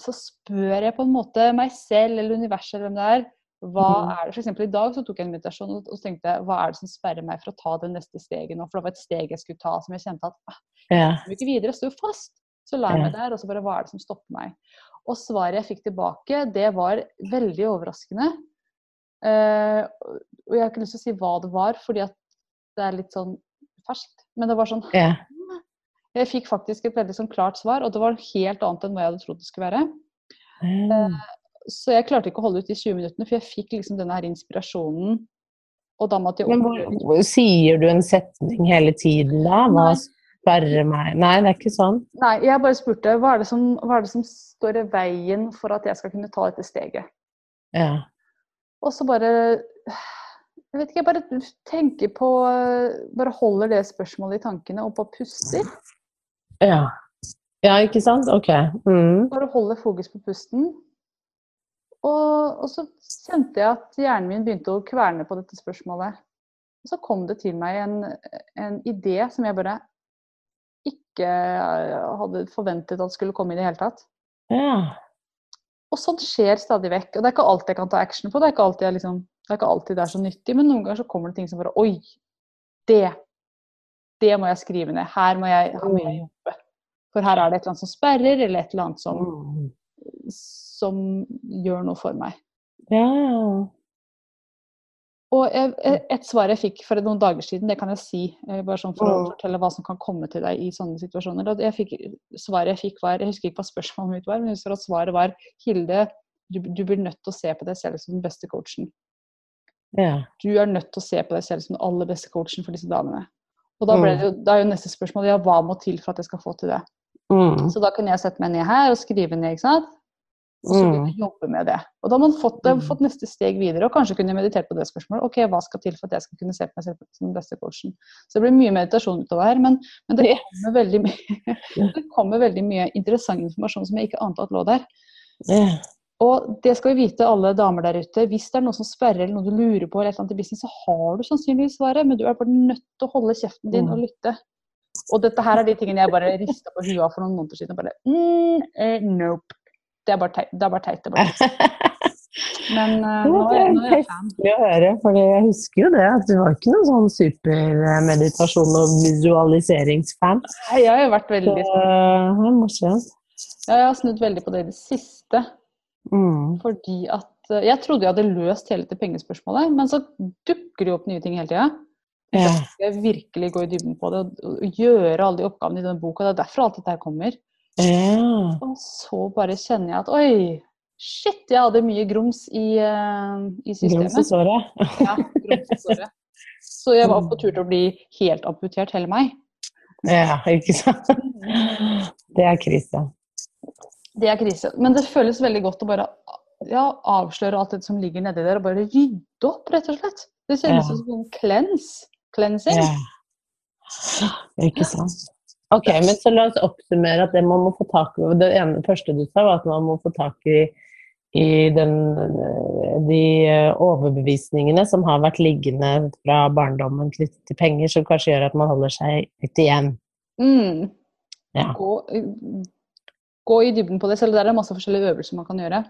så spør jeg på en måte meg selv eller universet eller hvem det er. Hva Mhm. er det? For eksempel i dag så tok jeg en meditasjon og, og så tenkte jeg, hva er det som sperrer meg for å ta det neste steget nå? For det var et steg jeg skulle ta som jeg kjente at ah, jeg kom ikke videre, jeg sto fast. Så la jeg meg der, og så bare hva er det som stopper meg? Og svaret jeg fikk tilbake, det var veldig overraskende. Eh, og jeg har ikke lyst til å si hva det var, fordi at det er litt sånn ferskt. Men det var sånn yeah. Jeg fikk faktisk et veldig sånn klart svar, og det var helt annet enn hva jeg hadde trodd det skulle være. Mm. Så jeg klarte ikke å holde ut de 20 minuttene, for jeg fikk liksom denne her inspirasjonen. Og da måtte jeg Men hvor, sier du en setning hele tiden da? Hva Nei. Sperrer meg Nei, det er ikke sånn. Nei, jeg bare spurte hva er, det som, hva er det som står i veien for at jeg skal kunne ta dette steget. Ja. Og så bare Jeg vet ikke, jeg bare tenker på Bare holder det spørsmålet i tankene og bare puster. Ja. ja, ikke sant? Ok. Mm. Bare holder fokus på pusten. Og, og så kjente jeg at hjernen min begynte å kverne på dette spørsmålet. Og så kom det til meg en, en idé som jeg bare ikke hadde forventet at skulle komme i det hele tatt. Ja. Og sånt skjer stadig vekk. Og det er ikke alltid jeg kan ta action på. Det er ikke alltid, jeg liksom, det er, ikke alltid det er så nyttig, men noen ganger så kommer det ting som bare Oi! Det! Det må jeg skrive ned. Her må jeg, her må jeg jobbe. For her er det et eller annet som sperrer, eller et eller annet som, Mm. som gjør noe for meg. Ja, Ja. Og et svar jeg fikk for noen dager siden, det kan jeg si, eh, bare sånn for å fortelle hva som kan komme til deg i sånne situasjoner. Jeg fikk, svaret jeg fikk var, jeg husker ikke hva spørsmålet mitt var, men jeg husker at svaret var Hilde, du, du blir nødt til å se på deg selv som den beste coachen. ja. Du er nødt til å se på deg selv som den aller beste coachen for disse damene. Og da, ble det jo, da er jo neste spørsmål ja, hva må til for at jeg skal få til det. Mm. Så da kunne jeg sette meg ned her og skrive ned, ikke sant. Så å jobbe med det. Og da har man fått, Mm. fått neste steg videre, og kanskje kunne meditert på det spørsmålet. Ok, hva skal til for at jeg skal kunne se på meg selv som den beste coachen? Så det blir mye meditasjon utover her, men, men det, kommer veldig mye, det kommer veldig mye interessant informasjon som jeg ikke ante at lå der. Yeah. Og det skal vi vite, alle damer der ute. Hvis det er noe som sperrer, eller noe du lurer på, eller et eller annet i business, så har du sannsynligvis svaret, men du er bare nødt til å holde kjeften din og Mm. lytte. Og dette her er de tingene jeg bare rista på huet av for noen måneder siden. og bare, mm, eh, nope. Det er bare teit. Det er bare teit. Det er bare teit. Men uh, nå, er, nå er jeg fan. Festlig å høre, for jeg husker jo det. at Du var ikke noen sånn supermeditasjon- og visualiseringsfan. Nei, Jeg har jo vært Så veldig det er morsomt. ja, Jeg har snudd veldig på det i det siste. Mm. Fordi at eh, Jeg trodde jeg hadde løst hele det pengespørsmålet, men så dukker det jo opp nye ting hele tida. Ja. Skal jeg virkelig gå i dybden på det og gjøre alle de oppgavene i denne boka. Det er derfor alt dette her kommer. Ja. Og så bare kjenner jeg at oi, shit, jeg hadde mye grums i, uh, i systemet. Grums i såret. Ja, grums i såret. Så jeg var på tur til å bli helt amputert, hele meg. Ja, ikke sant? Det er krise. Det er krise. Men det føles veldig godt å bare ja, avsløre alt det som ligger nedi der, og bare rydde opp, rett og slett. Det kjennes Ja. som en cleanse. Cleansing. Ja. Ikke sant. Ok, men så la oss oppsummere at det man må få tak i Det ene første du sa, var at man må få tak i, i den, de overbevisningene som har vært liggende fra barndommen knyttet til penger, som kanskje gjør at man holder seg litt igjen. Mm. Ja. Gå, gå i dybden på det selv. Der er masse forskjellige øvelser man kan gjøre.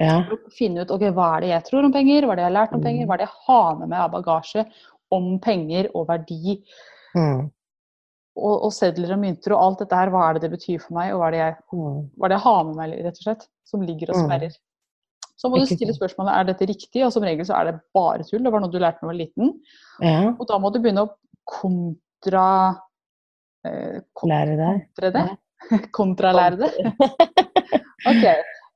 Ja. Finne ut ok, hva er det jeg tror om penger, hva er det jeg har lært om penger, Mm. hva er det jeg har med meg av bagasje om penger og verdi. Mm. Og, og sedler og mynter og alt dette her, hva er det det betyr for meg, og hva er det jeg, Mm. hva er det jeg har med meg, rett og slett, som ligger og Mm. sperrer. Så må du stille spørsmålet er dette riktig, og som regel så er det bare tull. Det var noe du lærte da du var liten. ja. Og da må du begynne å kontra eh, Lære. Kontra det. Kontralære det. Ok,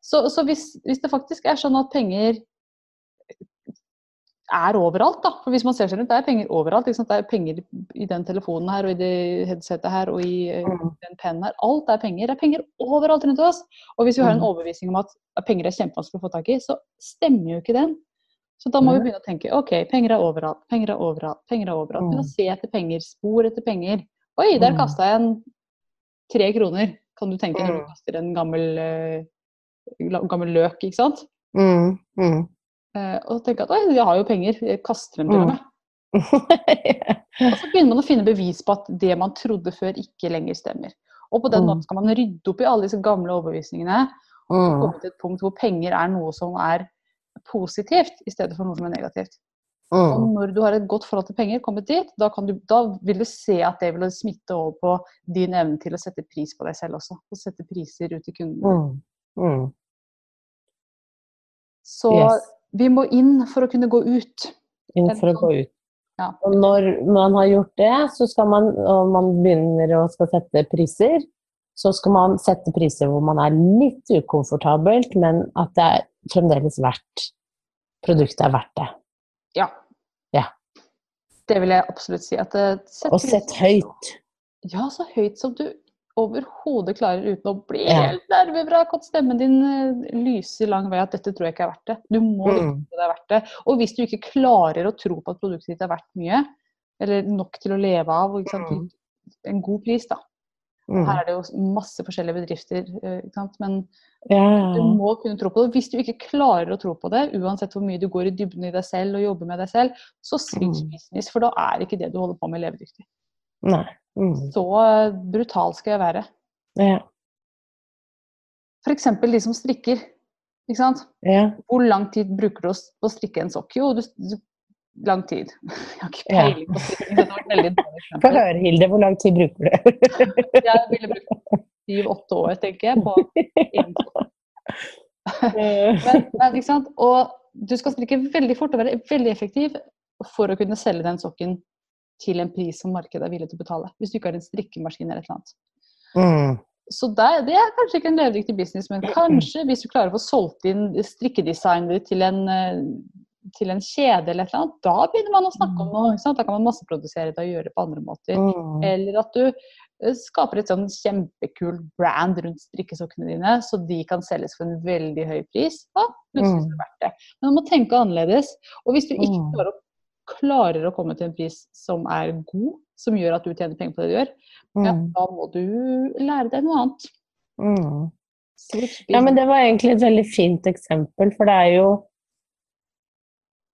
Så, så hvis, hvis det faktisk er sånn at penger er overalt, da. For hvis man ser seg rundt, det er penger overalt. Det er penger i den telefonen her, og i det headsetet her, og i eh, Mm. den pennen her. Alt er penger. Det er penger overalt rundt oss. Og hvis vi har en Mm. overbevisning om at penger er kjempevanskelig å få tak i, så stemmer jo ikke den. Så da må vi begynne å tenke ok, penger er overalt, penger er overalt, penger er overalt. Begynne Mm. å se etter penger, spor etter penger. Oi, der Mm. kasta jeg en tre kroner, kan du tenke når du Mm. kaster en gammel, eh, gammel løk, ikke sant? Mm. Mm. Eh, og tenke at jeg har jo penger, jeg kaster dem til og Mm. med. Og så begynner man å finne bevis på at det man trodde før, ikke lenger stemmer. Og på den Mm. måten skal man rydde opp i alle disse gamle overbevisningene og Mm. komme til et punkt hvor penger er noe som er positivt, i stedet for noe som er negativt. Og Mm. når du har et godt forhold til penger, kommet dit, da, kan du, da vil du se at det vil smitte over på din evne til å sette pris på deg selv også. Og sette priser ut til kundene. Mm. Mm. Så Yes. Vi må inn for å kunne gå ut. Inn for å gå ut. Ja. Og når man har gjort det, så skal man, og man begynner å sette priser, så skal man sette priser hvor man er litt ukomfortabelt, men at det er fremdeles verdt Produktet er verdt det. Ja. Ja. Det vil jeg absolutt si. At, sett Og sett høyt. Ja, så høyt som du overhodet klarer uten å bli Ja. helt nervevrak. At stemmen din eh, lyser lang vei at dette tror jeg ikke er verdt det. Du må Mm. at det er verdt det. Og hvis du ikke klarer å tro på at produktet ditt er verdt mye, eller nok til å leve av, Mm. en god pris, da, Mm. Her er det jo masse forskjellige bedrifter, eh, ikke sant? men Ja, du må kunne tro på det. Hvis du ikke klarer å tro på det, uansett hvor mye du går i dybden i deg selv og jobber med deg selv, så Mm. business, for da er ikke det du holder på med, levedyktig. Nei. Mm. Så eh, brutal skal jeg være. Ja. F.eks. de som strikker. Ikke sant? Ja. Hvor lang tid bruker du å å strikke en sokk? Jo, du, du, lang tid. Jeg har ikke peiling på strikking. Det var veldig dårlig Få høre, Hilde. Hvor lang tid bruker du? Jeg ville brukt syv-åtte år, tenker jeg, på én sokk. Men, men, ikke sant? Og du skal strikke veldig fort og være veldig effektiv for å kunne selge den sokken til en pris som markedet er villig til å betale. Hvis du ikke har en strikkemaskin eller et eller annet. Mm. Så det, det er kanskje ikke en levedyktig business, men kanskje hvis du klarer å få solgt inn strikkedesigner til en, eh, til en kjede eller et eller annet, da begynner man å snakke om noe. Da kan man masseprodusere det og gjøre det på andre måter. Mm. Eller at du eh, skaper et sånn kjempekult brand rundt strikkesokkene dine, så de kan selges for en veldig høy pris. Da plutselig er det verdt det. Men du må tenke annerledes. Og hvis du ikke Mm. klarer å, klarer å komme til en pris som er god, som gjør at du tjener penger på det du gjør, ja, Mm. da må du lære deg noe annet. Mm. Ja, men det var egentlig et veldig fint eksempel, for det er jo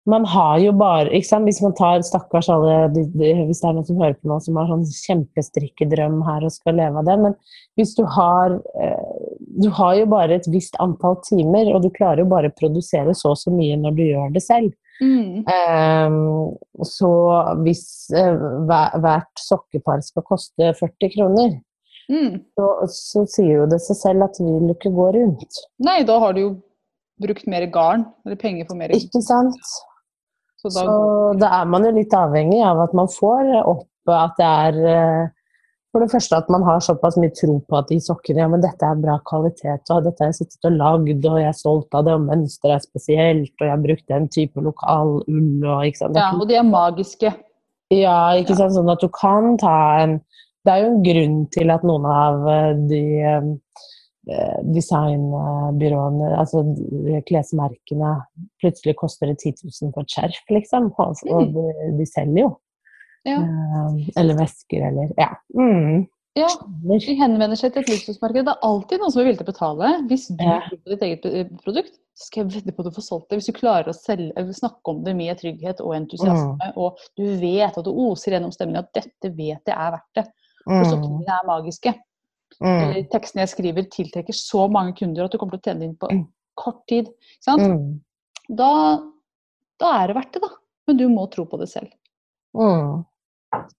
Man har jo bare ikke sant? Hvis man tar stakkars alle de, de, Hvis det er noen som hører på nå som har sånn kjempestrikkedrøm her og skal leve av det, men hvis du har eh, Du har jo bare et visst antall timer, og du klarer jo bare å produsere så og så mye når du gjør det selv. Mm. Ehm, så hvis hver, hvert sokkepar skal koste 40 kroner, Mm. så, så sier jo det seg selv at vi vil ikke gå rundt. Nei, da har du jo brukt mer garn, eller penger for mer garn. Ikke sant? Så da Så da er man jo litt avhengig av at man får opp at det er eh, For det første at man har såpass mye tro på at de sokkene ja, men dette er bra kvalitet, og dette har jeg sittet og lagd, og jeg er stolt av det, og mønsteret er spesielt, og jeg har brukt den type lokal ull og ikke sant. Ja, og de er magiske. Ja, ikke sant. Sånn at du kan ta en Det er jo en grunn til at noen av eh, de eh, designbyråene, altså klesmerkene, plutselig koster det 10 000 for et skjerf, liksom. Og, og Mm. de, de selger jo. Ja. Eh, eller vesker, eller Ja. Mm. ja. De henvender seg til et luksusmarked. Det er alltid noen som er villig til å betale. Hvis du Ja. på ditt eget eh, produkt, så skal jeg vedde på at du får solgt det. Hvis du klarer å selge, snakke om det med trygghet og entusiasme, og du vet at du oser gjennom stemmen at 'dette vet jeg er verdt det', for sokkene Mm. er magiske. Mm. Tekstene jeg skriver tiltrekker så mange kunder at du kommer til å tjene inn på Mm. kort tid. Sant? Mm. Da, da er det verdt det, da. Men du må tro på det selv. Mm.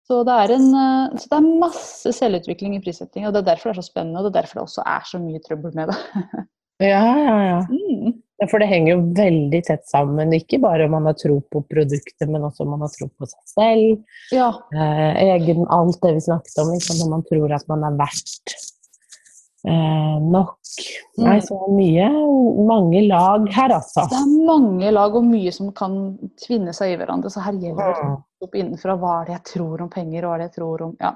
Så det, er en, eh, så det er masse selvutvikling i prissetting, og det er derfor det er så spennende, og det er derfor det også er så mye trøbbel med det. Ja, ja, ja. Mm. For det henger jo veldig tett sammen. Ikke bare om man har tro på produktet, men også om man har tro på seg selv. Ja. eh, egen, alt det vi snakket om, liksom, når man tror at man er verdt eh, nok. Mm. Nei, så mye, mange lag her, altså. Det er mange lag og mye som kan tvinne seg i hverandre, så her gjelder det Mm. opp innenfra hva er det jeg tror om penger, og hva er det jeg tror om ja,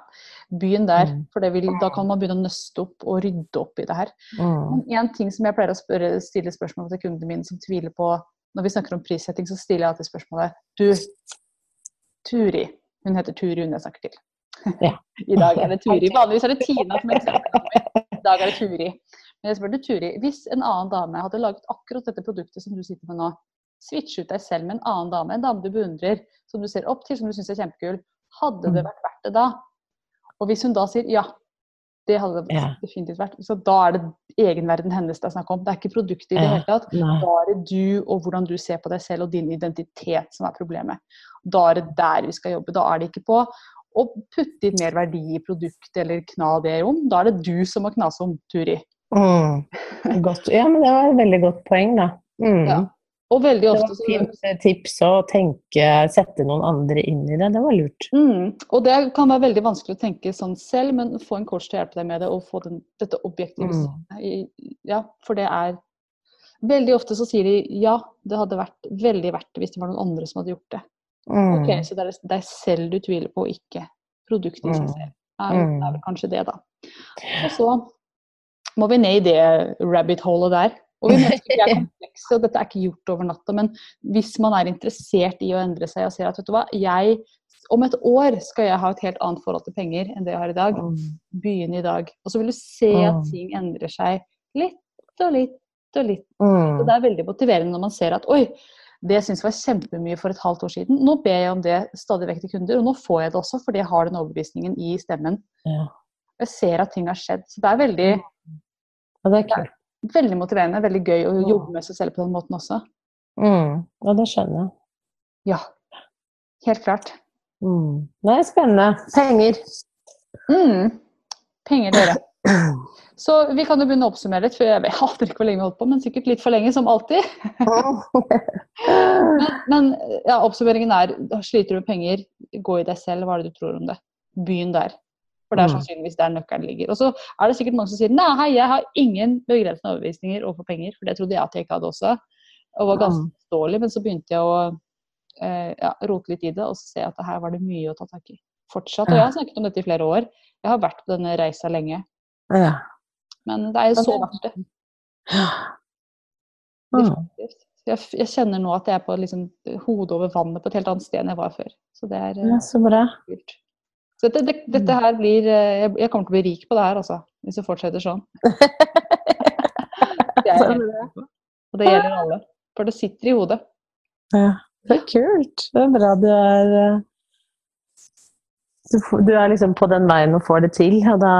byen der. Mm. For det vil, da kan man begynne å nøste opp og rydde opp i det her. Men en ting som jeg pleier å spørre, stille spørsmål til kundene mine som tviler på Når vi snakker om prissetting, så stiller jeg alltid spørsmålet Du, Turi. Hun heter Turi, hun jeg snakker til. Ja. I dag er det Turi. Vanligvis er det Tina som er eksempelet. I dag er det Turi. Men jeg spør du, Turi, hvis en annen dame hadde laget akkurat dette produktet som du sitter med nå, switch ut deg selv med en annen dame, en dame du beundrer, som du ser opp til, som du syns er kjempekul, hadde det Mm. vært verdt det da? Og hvis hun da sier ja, det hadde det Ja. definitivt vært, så da er det egenverden hennes det er snakk om. Det er ikke produktet i det Ja. hele tatt. Bare du og hvordan du ser på deg selv og din identitet som er problemet. Da er det der vi skal jobbe. Da er det ikke på å putte inn mer verdi i produktet eller kna det om. Da er det du som må knase om, Turi. Mm. Ja, men det var et veldig godt poeng, da. Mm. Ja. Og veldig Det ofte var så fint eh, tips å tenke, sette noen andre inn i det. Det var lurt. Mm. Og det kan være veldig vanskelig å tenke sånn selv, men få en coach til å hjelpe deg med det, og få den, dette objektive Mm. Ja, for det er Veldig ofte så sier de ja, det hadde vært veldig verdt det hvis det var noen andre som hadde gjort det. Mm. Ok, Så det er deg selv du tviler på, ikke produktet i seg Mm. selv. Ja, Mm. det er vel kanskje det, da. Og så må vi ned i det rabbit holet der. Og vi mennesker er komplekse, og dette er ikke gjort over natta. Men hvis man er interessert i å endre seg og ser at vet du hva, jeg om et år skal jeg ha et helt annet forhold til penger enn det jeg har i dag. Mm. Begynne i dag. Og så vil du se at Mm. ting endrer seg litt og litt og litt. Mm. Og det er veldig motiverende når man ser at oi, det jeg syntes var kjempemye for et halvt år siden, nå ber jeg om det stadig vekk til kunder, og nå får jeg det også fordi jeg har den overbevisningen i stemmen. Ja. Jeg ser at ting har skjedd. Så det er veldig, ja, det er kult. veldig motiverende, veldig gøy å jobbe med seg selv på den måten også. Mm. Ja, det skjønner jeg. Ja, helt klart. Mm. Det er spennende. Penger. Mm. Penger, dere. Så vi kan jo begynne å oppsummere litt, for jeg aner ikke hvor lenge vi holdt på, men sikkert litt for lenge, som alltid. Men, men ja, oppsummeringen er sliter du med penger, gå i deg selv, hva er det du tror om det? Begynn der. For det er Mm. sannsynligvis der nøkkelen ligger. Og så er det sikkert mange som sier nei, hei, jeg har ingen begrensende overbevisninger overfor penger, for det trodde jeg at jeg ikke hadde også. Og var ganske dårlig, forståelig, men så begynte jeg å eh, ja, rote litt i det, og så ser jeg at her var det mye å ta tak i. Fortsatt. Og jeg har snakket om dette i flere år. Jeg har vært på denne reisa lenge. Ja. Men det er jo så verdt det. Ja. Definitivt. Jeg, jeg kjenner nå at jeg er på liksom, hodet over vannet på et helt annet sted enn jeg var før. Så det er eh, ja, så bra. kult. Så dette, det, dette her blir eh, jeg, jeg kommer til å bli rik på det her, altså. Hvis det fortsetter sånn. Det er jeg. Og det gjelder alle. For det sitter i hodet. Ja, det er kult. Det er bra du er eh, du er liksom på den veien og får det til, og da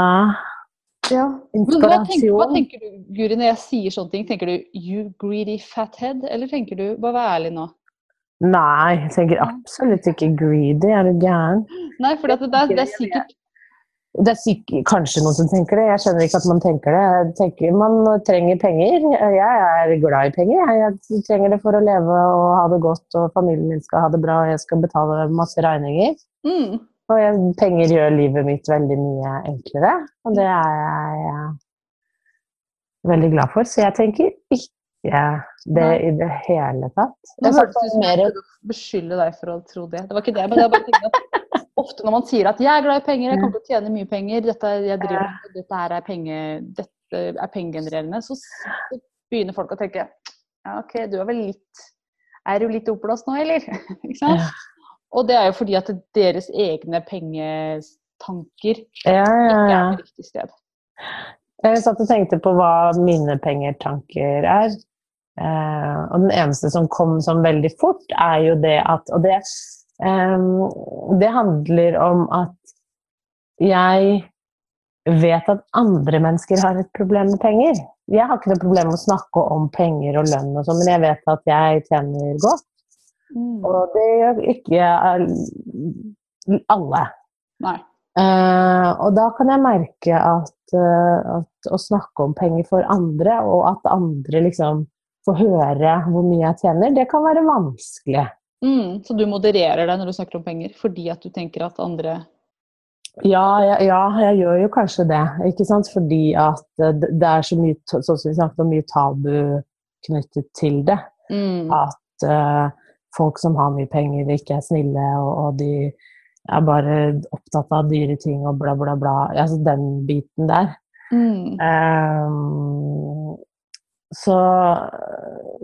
Men hva tenker, hva tenker du, Guri, når jeg sier sånne ting? Tenker du 'you greedy fathead', eller tenker du Bare vær ærlig nå. Nei, jeg tenker absolutt ikke greedy. Er du gæren? Nei, for det, det, det er sikkert Det er sikkert, kanskje noen som tenker det. Jeg skjønner ikke at man tenker det. Jeg tenker Man trenger penger. Jeg er glad i penger. Jeg trenger det for å leve og ha det godt, og familien min skal ha det bra, og jeg skal betale masse regninger. mm, Og jeg, penger gjør livet mitt veldig mye enklere, og det er jeg eh, veldig glad for. Så jeg tenker ikke det Nei. i det hele tatt. Nå hørtes det ut mer å beskylde deg for å tro det. Det var ikke det, men jeg bare tenkte at ofte når man sier at 'jeg er glad i penger, jeg kommer til å tjene mye penger', dette, jeg driver, dette her er, penge, dette er pengegenererende, så, så begynner folk å tenke ja, OK, du er vel litt Er du litt oppblåst nå, eller? ikke sant? Og det er jo fordi at deres egne pengetanker Ja, ja, ikke er på riktig sted. Jeg satt og tenkte på hva mine pengetanker er. Eh, og den eneste som kom sånn veldig fort, er jo det at Og det, eh, det handler om at jeg vet at andre mennesker har et problem med penger. Jeg har ikke noe problem med å snakke om penger og lønn og sånn, men jeg vet at jeg tjener godt. Mm. Og det gjør ikke alle. Nei. Uh, og da kan jeg merke at, uh, at å snakke om penger for andre, og at andre liksom får høre hvor mye jeg tjener, det kan være vanskelig. Mm. Så du modererer deg når du snakker om penger, fordi at du tenker at andre Ja, jeg, ja, jeg gjør jo kanskje det, ikke sant? fordi at eh, det er så mye, sånn som vi snakket om, mye tabu knyttet til det. mm. At eh, folk som har mye penger, ikke er snille, og, og de er bare opptatt av dyre ting og bla, bla, bla. Altså den biten der. Mm. Um, så,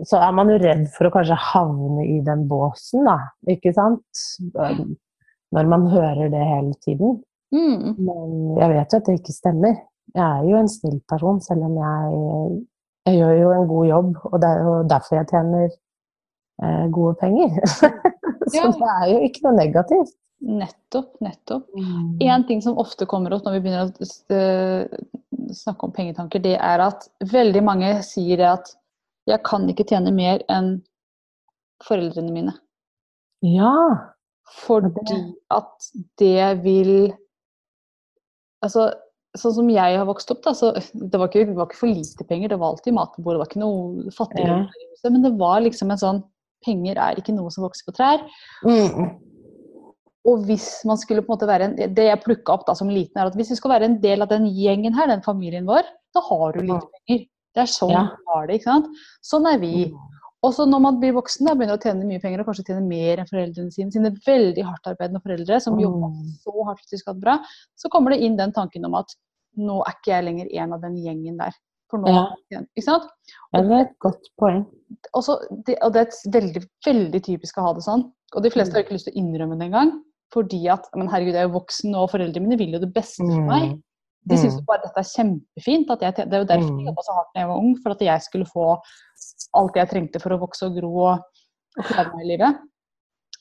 så er man jo redd for å kanskje havne i den båsen, da. Ikke sant? Når man hører det hele tiden. Mm. Men jeg vet jo at det ikke stemmer. Jeg er jo en snill person, selv om jeg, jeg gjør jo en god jobb. Og det er jo derfor jeg tjener gode penger. så Ja. det er jo ikke noe negativt. Nettopp, nettopp. En ting som ofte kommer opp når vi begynner å eh, snakke om pengetanker, det er at veldig mange sier det at jeg kan ikke tjene mer enn foreldrene mine. Ja. Fordi at det vil Altså, sånn som jeg har vokst opp, da, så det var, ikke, det var ikke for lite penger. Det var alltid mat på bordet, det var ikke noe fattigdom Ja. Men det var liksom en sånn Penger er ikke noe som vokser på trær. Mm. Og hvis man skulle på en måte være en, Det jeg plukka opp da som liten, er at hvis vi skal være en del av den gjengen her, den familien vår, da har du lite penger. Det er sånn Ja. vi har det. ikke sant? Sånn er vi. Og så når man blir voksen, da begynner å tjene mye penger og kanskje tjene mer enn foreldrene sine, sine veldig hardtarbeidende foreldre som jobber Mm. så hardt for at de skal ha det bra, så kommer det inn den tanken om at nå er ikke jeg lenger en av den gjengen der. For nå, Ja. ikke sant? Ja, det er et godt poeng. Og, så, det, og det er et veldig, veldig typisk å ha det sånn. Og de fleste har ikke lyst til å innrømme det engang. fordi at Men herregud, jeg er jo voksen nå, og foreldrene mine vil jo det beste for meg. Mm. De syns Mm. jo bare dette er kjempefint. At jeg, det er jo derfor Mm. jeg jobba så hardt da jeg var ung, for at jeg skulle få alt jeg trengte for å vokse og gro og, og klare meg i livet.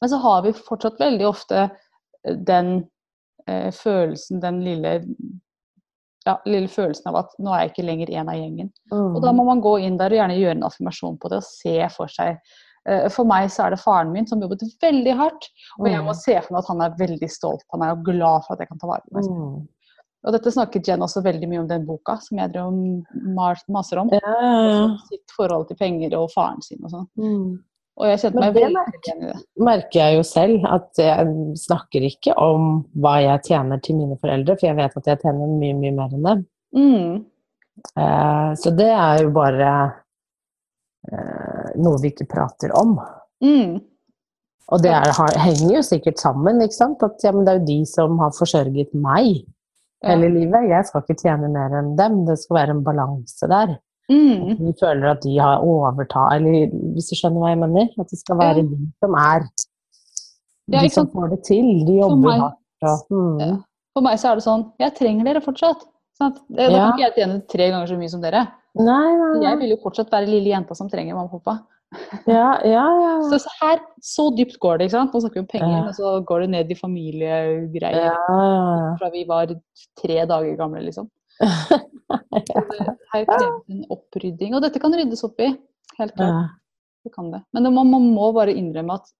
Men så har vi fortsatt veldig ofte eh, den eh, følelsen, den lille ja, lille følelsen av at nå er jeg ikke lenger en av gjengen. Og da må man gå inn der og gjerne gjøre en affirmasjon på det og se for seg. Eh, For meg så er det faren min som jobbet veldig hardt, og jeg må se for meg at han er veldig stolt Han er jo glad for at jeg kan ta vare på meg. Mm. Og dette snakket Jen også veldig mye om den boka som jeg drev maser om. Ja, ja, ja. Sitt forhold til penger og faren sin og sånn. Mm. Og jeg kjente Men meg veldig igjen i det. merker jeg jo selv at jeg snakker ikke om hva jeg tjener til mine foreldre, for jeg vet at jeg tjener mye, mye mer enn dem. Mm. Eh, så det er jo bare eh, noe vi ikke prater om. Mm. Og det er, henger jo sikkert sammen, ikke sant? At ja, men det er jo de som har forsørget meg Ja. hele livet. Jeg skal ikke tjene mer enn dem. Det skal være en balanse der. Mm. De føler at de har overta, eller hvis du skjønner hva jeg mener? At det skal være Ja. de som er De ja, som får det til. De jobber meg- hardt. Og, mm. For meg så er det sånn Jeg trenger dere fortsatt. Sant? Da Ja. kan ikke jeg tjene tre ganger så mye som dere. Nei, nei, Jeg vil jo fortsatt være lille jenta som trenger mamma og pappa. Ja, ja, ja. Så så her, så dypt går det. ikke sant? Nå snakker vi om penger, men så går det ned i familiegreier ja, ja. fra vi var tre dager gamle, liksom. Her kreves en opprydding. Og dette kan ryddes opp i. Helt klart. Det kan det. Men man må bare innrømme at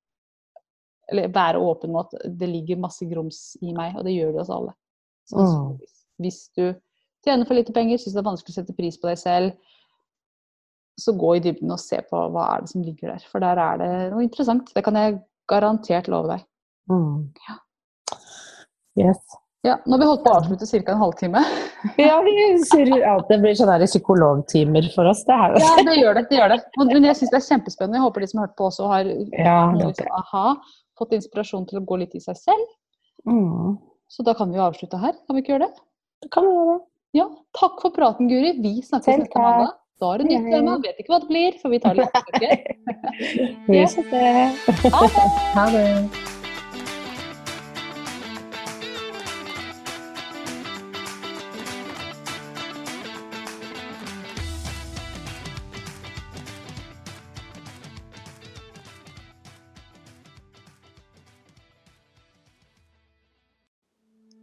Eller være åpen med at det ligger masse grums i meg, og det gjør det hos alle. Så Mm. hvis, hvis du tjener for lite penger, syns det er vanskelig å sette pris på deg selv, så gå i dybden og se på hva er det som ligger der. For der er det noe interessant. Det kan jeg garantert love deg. Mm. Ja. Yes. Ja, Nå har vi holdt på å avslutte ca. en halvtime. Ja, vi surrer alt. Det blir sånne psykologtimer for oss, det her. Ja, det gjør det. det, gjør det. Men jeg syns det er kjempespennende. Jeg håper de som har hørt på også har Ja, aha, fått inspirasjon til å gå litt i seg selv. Mm. Så da kan vi jo avslutte her. Kan vi ikke gjøre det? Det kan vi gjøre. Ja, takk for praten, Guri. Vi snakkes neste mandag. Da er det nytt tema. Vet ikke hva det blir, for vi tar litt. Vi Ja. Ha det! Ha det.